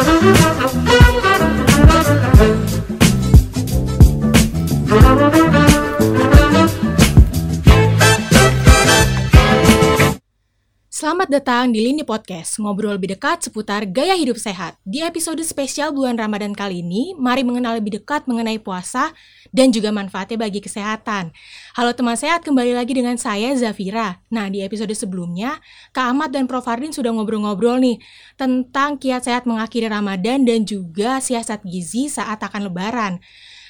Thank. Selamat datang di Lini Podcast, ngobrol lebih dekat seputar gaya hidup sehat. Di episode spesial bulan Ramadan kali ini, mari mengenal lebih dekat mengenai puasa dan juga manfaatnya bagi kesehatan. Halo teman sehat, kembali lagi dengan saya Zafira. Nah, di episode sebelumnya, Kak Ahmad dan Prof. Fardin sudah ngobrol-ngobrol nih tentang kiat sehat mengakhiri Ramadan dan juga siasat gizi saat akan lebaran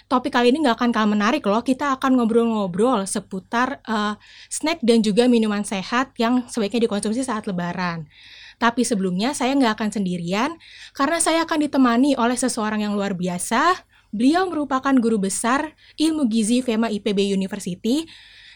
topik kali ini nggak akan kalah menarik loh. Kita akan ngobrol-ngobrol seputar uh, snack dan juga minuman sehat yang sebaiknya dikonsumsi saat lebaran. Tapi sebelumnya saya nggak akan sendirian karena saya akan ditemani oleh seseorang yang luar biasa. Beliau merupakan guru besar ilmu gizi FEMA IPB University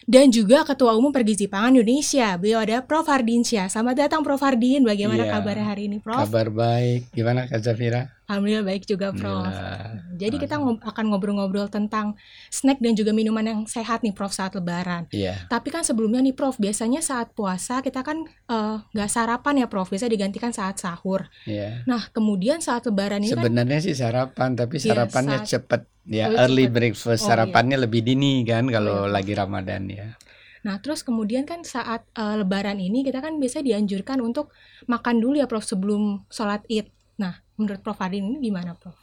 dan juga Ketua Umum Pergizi Pangan Indonesia. Beliau ada Prof. Hardinsyah. Selamat datang Prof. Hardin. Bagaimana iya, kabar hari ini Prof? Kabar baik. Gimana Kak Zafira? Alhamdulillah baik juga Prof. Ya, Jadi kita ngob akan ngobrol-ngobrol tentang snack dan juga minuman yang sehat nih Prof saat lebaran. Iya. Tapi kan sebelumnya nih Prof, biasanya saat puasa kita kan eh, nggak uh, sarapan ya Prof, biasa digantikan saat sahur. Iya. Nah kemudian saat lebaran ini kan Sebenarnya kan, sih sarapan, tapi iya, sarapannya ya, saat, cepet ya oh, early cepet. breakfast. Oh, sarapannya iya. lebih dini kan kalau oh, iya. lagi Ramadan ya. Nah, terus kemudian kan saat uh, lebaran ini kita kan biasa dianjurkan untuk makan dulu ya Prof sebelum sholat Id. Menurut Prof Adin ini gimana Prof?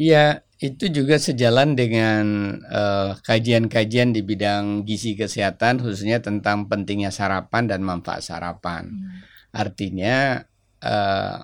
Iya, itu juga sejalan dengan kajian eh, kajian-kajian di bidang gizi kesehatan khususnya tentang pentingnya sarapan dan manfaat sarapan. Hmm. Artinya uh,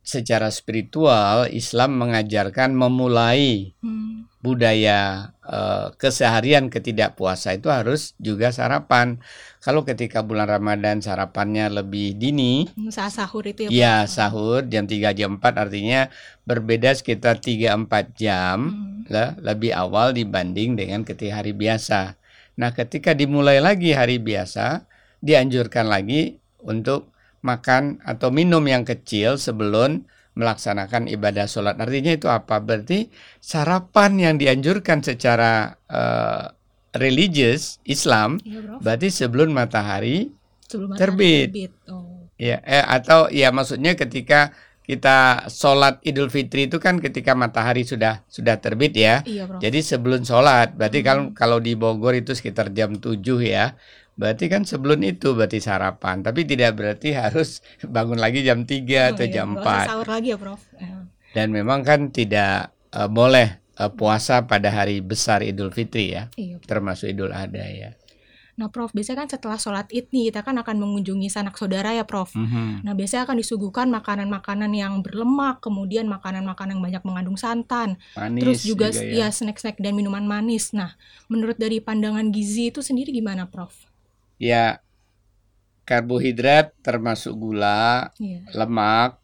secara spiritual Islam mengajarkan memulai hmm. Budaya uh, keseharian ketidakpuasa itu harus juga sarapan. Kalau ketika bulan Ramadan sarapannya lebih dini, hmm, saat sahur itu ya. Iya, sahur jam 3 jam 4 artinya berbeda sekitar 3 4 jam hmm. lah, lebih awal dibanding dengan ketika hari biasa. Nah, ketika dimulai lagi hari biasa, dianjurkan lagi untuk makan atau minum yang kecil sebelum melaksanakan ibadah sholat. Artinya itu apa? Berarti sarapan yang dianjurkan secara uh, religius Islam, ya, berarti sebelum matahari sebelum terbit. terbit. Oh. Ya, eh, atau ya maksudnya ketika kita sholat Idul Fitri itu kan ketika matahari sudah sudah terbit ya. Iya, Jadi sebelum sholat, berarti hmm. kalau kalau di Bogor itu sekitar jam 7 ya. Berarti kan sebelum itu berarti sarapan, tapi tidak berarti harus bangun lagi jam 3 oh, atau iya. jam 4. Sahur lagi ya, Prof. Ya. Dan memang kan tidak uh, boleh uh, puasa pada hari besar Idul Fitri ya. Iya, termasuk Idul Adha ya. Nah, Prof, biasanya kan setelah sholat id nih, kita kan akan mengunjungi sanak saudara ya, Prof. Mm -hmm. Nah, biasanya akan disuguhkan makanan-makanan yang berlemak, kemudian makanan-makanan yang banyak mengandung santan, manis terus juga, juga ya, ya snack-snack dan minuman manis. Nah, menurut dari pandangan gizi itu sendiri gimana, Prof? Ya karbohidrat termasuk gula, yeah. lemak,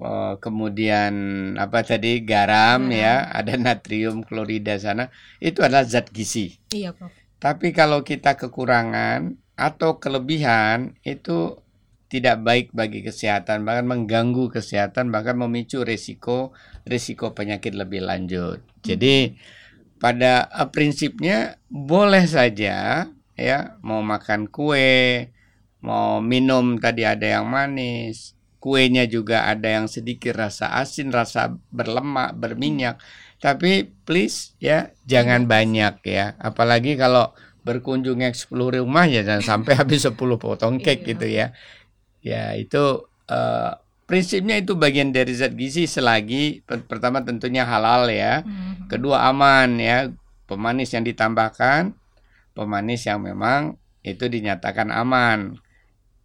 oh, kemudian apa tadi garam yeah. ya, ada natrium klorida sana, itu adalah zat gizi. Iya, Prof. Tapi kalau kita kekurangan atau kelebihan itu tidak baik bagi kesehatan, bahkan mengganggu kesehatan, bahkan memicu risiko risiko penyakit lebih lanjut. Jadi pada uh, prinsipnya boleh saja ya mau makan kue mau minum tadi ada yang manis. Kuenya juga ada yang sedikit rasa asin rasa berlemak berminyak. Tapi please ya jangan banyak ya. Apalagi kalau berkunjung yang 10 rumah ya jangan sampai habis 10 potong cake iya. gitu ya. Ya itu uh, prinsipnya itu bagian dari zat gizi selagi pertama tentunya halal ya. Hmm. kedua aman ya pemanis yang ditambahkan pemanis yang memang itu dinyatakan aman.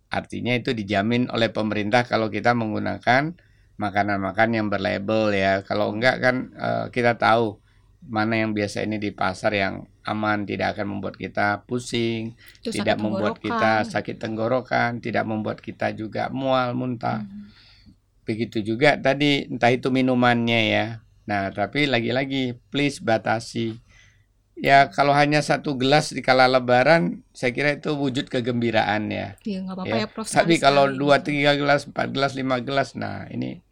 Artinya itu dijamin oleh pemerintah kalau kita menggunakan makanan-makanan yang berlabel ya. Kalau enggak kan uh, kita tahu mana yang biasa ini di pasar yang aman tidak akan membuat kita pusing, itu tidak membuat kita sakit tenggorokan, tidak membuat kita juga mual, muntah. Hmm. Begitu juga tadi entah itu minumannya ya. Nah, tapi lagi-lagi please batasi Ya kalau hanya satu gelas di kala lebaran, saya kira itu wujud kegembiraan ya. Iya nggak apa-apa ya, ya Prof. Tapi kalau dua tiga gelas, empat gelas, lima gelas, nah ini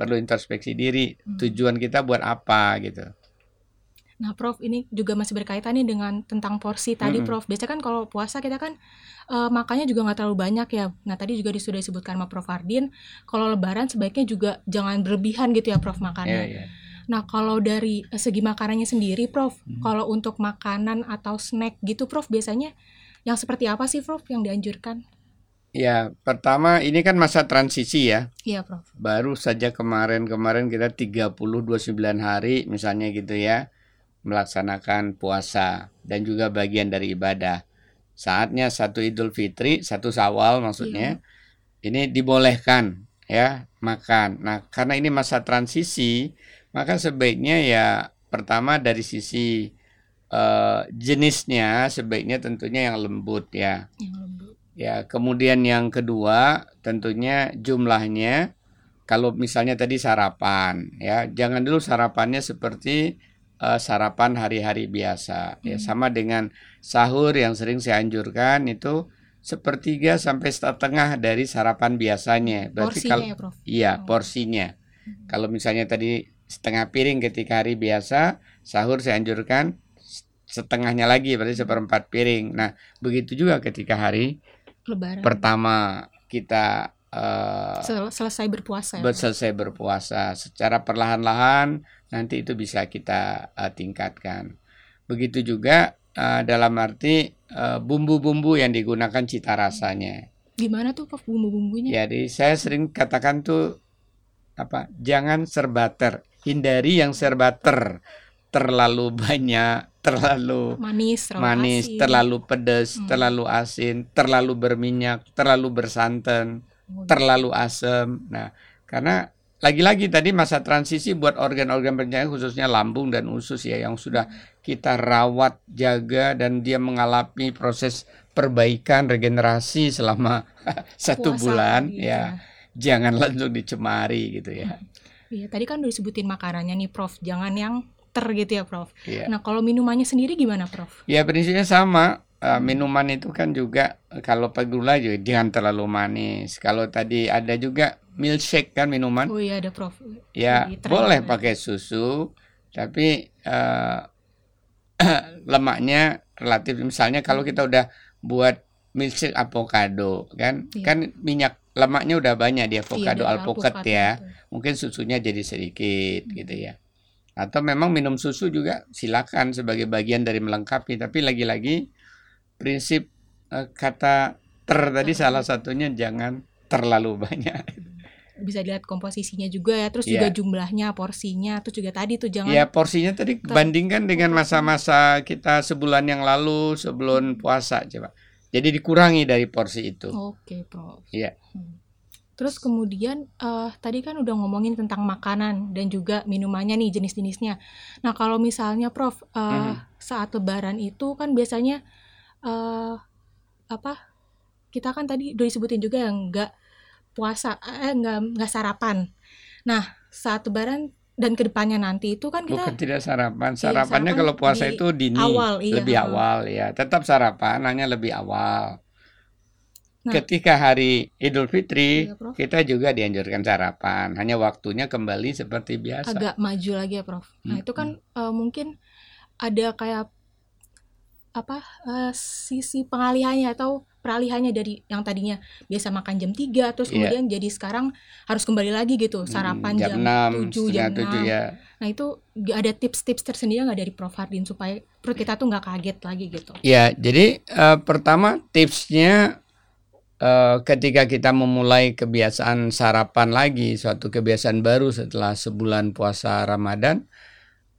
perlu introspeksi diri. Hmm. Tujuan kita buat apa gitu. Nah, Prof, ini juga masih berkaitan nih dengan tentang porsi tadi, Mm-mm. Prof. Biasanya kan kalau puasa kita kan eh, makannya juga nggak terlalu banyak ya. Nah, tadi juga sudah disebutkan sama Prof Ardin, kalau Lebaran sebaiknya juga jangan berlebihan gitu ya, Prof, makannya. iya. Nah, kalau dari segi makanannya sendiri, Prof, Hmm. kalau untuk makanan atau snack gitu, Prof, biasanya yang seperti apa sih, Prof, yang dianjurkan? Ya, pertama ini kan masa transisi ya. Iya, Prof. Baru saja kemarin-kemarin kita 30 29 hari misalnya gitu ya melaksanakan puasa dan juga bagian dari ibadah. Saatnya satu Idul Fitri, satu Sawal maksudnya. Ini dibolehkan ya makan. Nah, karena ini masa transisi, maka sebaiknya ya pertama dari sisi eh, jenisnya sebaiknya tentunya yang lembut ya. Yang lembut. Ya, kemudian yang kedua tentunya jumlahnya kalau misalnya tadi sarapan ya, jangan dulu sarapannya seperti eh, sarapan hari-hari biasa ya, Hmm. sama dengan sahur yang sering saya anjurkan itu sepertiga sampai setengah dari sarapan biasanya. Berarti Porsinya kalau ya, Prof. iya, Oh. porsinya. Hmm. Kalau misalnya tadi setengah piring ketika hari biasa, sahur saya anjurkan setengahnya lagi berarti seperempat piring. Nah, begitu juga ketika hari Lebaran. pertama kita eh, Sel- selesai berpuasa ya, selesai berpuasa secara perlahan-lahan nanti itu bisa kita eh, tingkatkan. Begitu juga eh, dalam arti bumbu-bumbu yang digunakan cita rasanya. Gimana tuh, Prof, bumbu-bumbunya? Jadi saya sering katakan tuh apa? Jangan serba ter, hindari yang serba ter. Terlalu banyak, terlalu Manis, terlalu manis, asin. terlalu pedas, Hmm. terlalu asin, terlalu berminyak, terlalu bersantan, terlalu asam. Nah, karena lagi-lagi tadi masa transisi buat organ-organ pencernaan khususnya lambung dan usus ya yang sudah kita rawat, jaga dan dia mengalami proses perbaikan regenerasi selama satu puasa bulan tadi, ya jangan langsung dicemari gitu ya. Iya, tadi kan udah disebutin makanannya nih, Prof. Jangan yang ter gitu ya, Prof. Iya. Nah, kalau minumannya sendiri gimana, Prof? Ya prinsipnya sama. Eh, minuman itu kan juga kalau pegula juga jangan terlalu manis. Kalau tadi ada juga milkshake kan minuman, Oh iya, ada Prof. ya tren boleh pakai susu, tapi eh, lemaknya relatif. Misalnya kalau kita udah buat milkshake avocado kan, Iya. kan minyak lemaknya udah banyak di avocado Iya, alpukat alpukat ya. gitu. Mungkin susunya jadi sedikit Hmm. gitu ya. Atau memang minum susu juga silakan sebagai bagian dari melengkapi, tapi lagi-lagi prinsip eh, kata ter tadi Ter. salah satunya jangan terlalu banyak. Bisa dilihat komposisinya juga ya, terus Iya. juga jumlahnya, porsinya, terus juga tadi tuh jangan Ya porsinya tadi bandingkan dengan masa-masa kita sebulan yang lalu sebelum puasa coba. Jadi dikurangi dari porsi itu. Oke, Prof. Iya. Hmm. Terus kemudian eh tadi kan udah ngomongin tentang makanan dan juga minumannya nih jenis-jenisnya. Nah, kalau misalnya Prof eh Mhm. saat lebaran itu kan biasanya eh apa? Kita kan tadi udah disebutin juga yang enggak puasa eh enggak enggak sarapan. Nah, saat lebaran dan ke depannya nanti itu kan kita Bukan tidak sarapan. Iya, Sarapannya sarapan kalau puasa di itu dini, awal, iya, lebih awal ya. Tetap sarapan hanya lebih awal. Nah. Ketika hari Idul Fitri, Prof. kita juga dianjurkan sarapan. Hanya waktunya kembali seperti biasa. agak maju lagi ya, Prof. Nah, Hmm, itu kan eh, mungkin ada kayak apa eh, sisi pengalihannya atau peralihannya dari yang tadinya biasa makan jam 3 terus Iya. kemudian jadi sekarang harus kembali lagi gitu Hmm, sarapan jam, jam, 6, 7 jam setengah 7 6. ya. Nah, itu ada tips-tips tersendiri nggak dari Prof Hardin supaya perut kita tuh nggak kaget lagi gitu. Ya, jadi eh, pertama tipsnya eh, ketika kita memulai kebiasaan sarapan lagi, suatu kebiasaan baru setelah sebulan puasa Ramadan,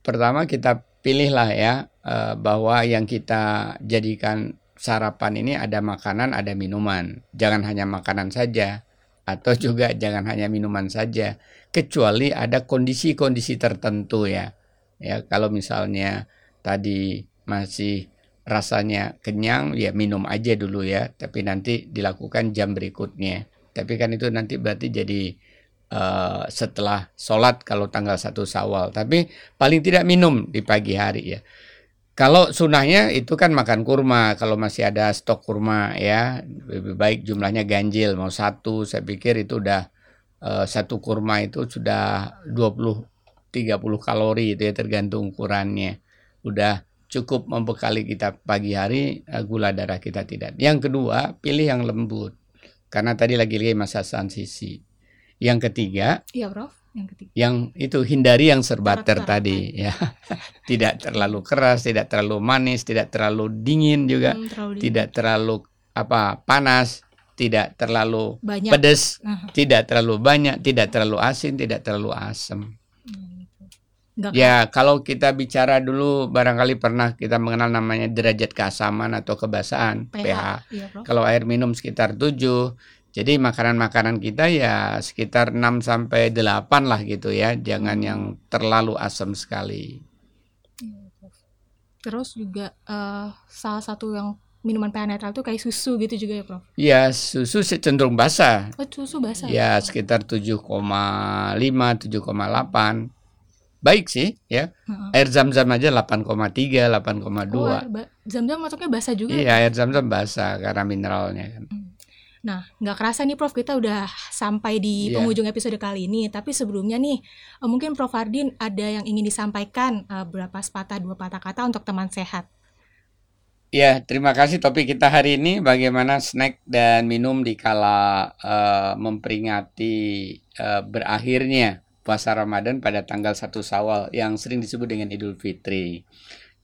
pertama kita pilihlah ya eh, bahwa yang kita jadikan sarapan ini ada makanan, ada minuman. Jangan hanya makanan saja atau juga jangan hanya minuman saja, kecuali ada kondisi-kondisi tertentu ya. Ya, kalau misalnya tadi masih rasanya kenyang ya minum aja dulu ya. Tapi nanti dilakukan jam berikutnya. Tapi kan itu nanti berarti jadi eh, setelah sholat kalau tanggal 1 sawal tapi paling tidak minum di pagi hari ya. Kalau sunahnya itu kan makan kurma. Kalau masih ada stok kurma ya lebih baik jumlahnya ganjil. Mau satu saya pikir itu udah eh, satu kurma itu sudah 20 30 kalori itu ya tergantung ukurannya. Udah cukup membekali kita pagi hari uh, gula darah kita tidak. Yang kedua, pilih yang lembut. Karena tadi lagi-lagi masa transisi. Yang ketiga, Iya, Prof. Yang ketiga. yang itu hindari yang serba Karakter tadi ya. tidak terlalu keras, tidak terlalu manis, tidak terlalu dingin juga, Hmm, terlalu di- tidak terlalu apa panas, tidak terlalu banyak. pedas, Aha. tidak terlalu banyak, tidak terlalu asin, tidak terlalu asam. Hmm, gitu. Nggak Ya, kalau kita bicara dulu barangkali pernah kita mengenal namanya derajat keasaman atau kebasahan, pH. pH. Iya. Kalau air minum sekitar 7. Jadi makanan-makanan kita ya sekitar 6 sampai 8 lah gitu ya. Jangan Hmm. yang terlalu asam sekali. Iya. Terus juga eh, salah satu yang minuman pH netral tuh kayak susu gitu juga ya, Prof. Ya, susu cenderung basah. Oh, susu basah. Ya, sekitar 7,5, 7,8. Baik sih ya. Heeh. Air zam-zam aja 8,3, 8,2. Oh, air ba- zam-zam masuknya basah juga. Iya, air zam-zam basah karena mineralnya kan. Nah, nggak kerasa nih Prof, kita udah sampai di Iya. penghujung episode kali ini. Tapi sebelumnya nih, eh, mungkin Prof Hardin ada yang ingin disampaikan eh, berapa sepatah dua patah kata untuk teman sehat. Ya, terima kasih topik kita hari ini bagaimana snack dan minum di kala eh, memperingati eh, berakhirnya puasa Ramadan pada tanggal 1 Sawal yang sering disebut dengan Idul Fitri.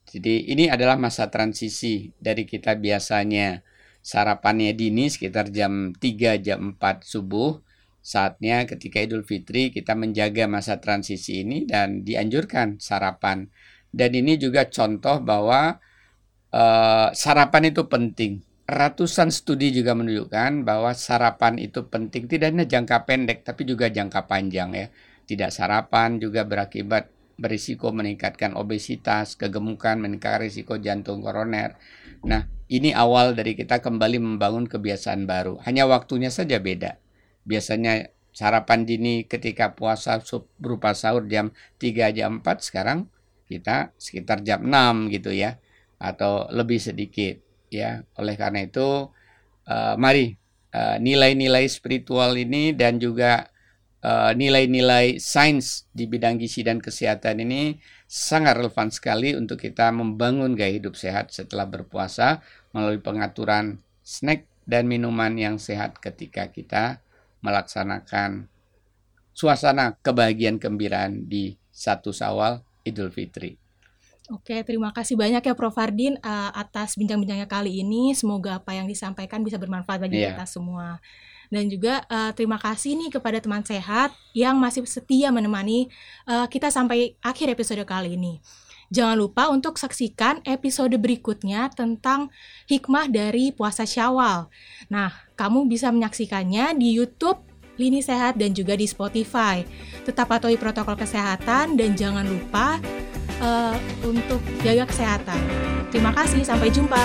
Jadi ini adalah masa transisi dari kita biasanya sarapannya dini sekitar jam 3 jam 4 subuh. Saatnya ketika Idul Fitri kita menjaga masa transisi ini dan dianjurkan sarapan. Dan ini juga contoh bahwa eh, sarapan itu penting. Ratusan studi juga menunjukkan bahwa sarapan itu penting tidak hanya jangka pendek tapi juga jangka panjang ya. Tidak sarapan juga berakibat berisiko meningkatkan obesitas, kegemukan, meningkatkan risiko jantung koroner. Nah, ini awal dari kita kembali membangun kebiasaan baru. Hanya waktunya saja beda. Biasanya sarapan dini ketika puasa berupa sahur jam 3 jam 4 sekarang kita sekitar jam 6 gitu ya atau lebih sedikit ya. Oleh karena itu eh, mari eh, nilai-nilai spiritual ini dan juga eh, nilai-nilai sains di bidang gizi dan kesehatan ini sangat relevan sekali untuk kita membangun gaya hidup sehat setelah berpuasa melalui pengaturan snack dan minuman yang sehat ketika kita melaksanakan suasana kebahagiaan gembiraan di satu Sawal Idul Fitri. Oke, terima kasih banyak ya Prof Hardin eh, atas bincang-bincangnya kali ini. Semoga apa yang disampaikan bisa bermanfaat bagi Iya. kita semua. Dan juga eh, terima kasih nih kepada teman sehat yang masih setia menemani eh, kita sampai akhir episode kali ini. Jangan lupa untuk saksikan episode berikutnya tentang hikmah dari puasa Syawal. Nah, kamu bisa menyaksikannya di YouTube Lini Sehat dan juga di Spotify. Tetap patuhi protokol kesehatan dan jangan lupa eh, untuk jaga kesehatan. Terima kasih, sampai jumpa.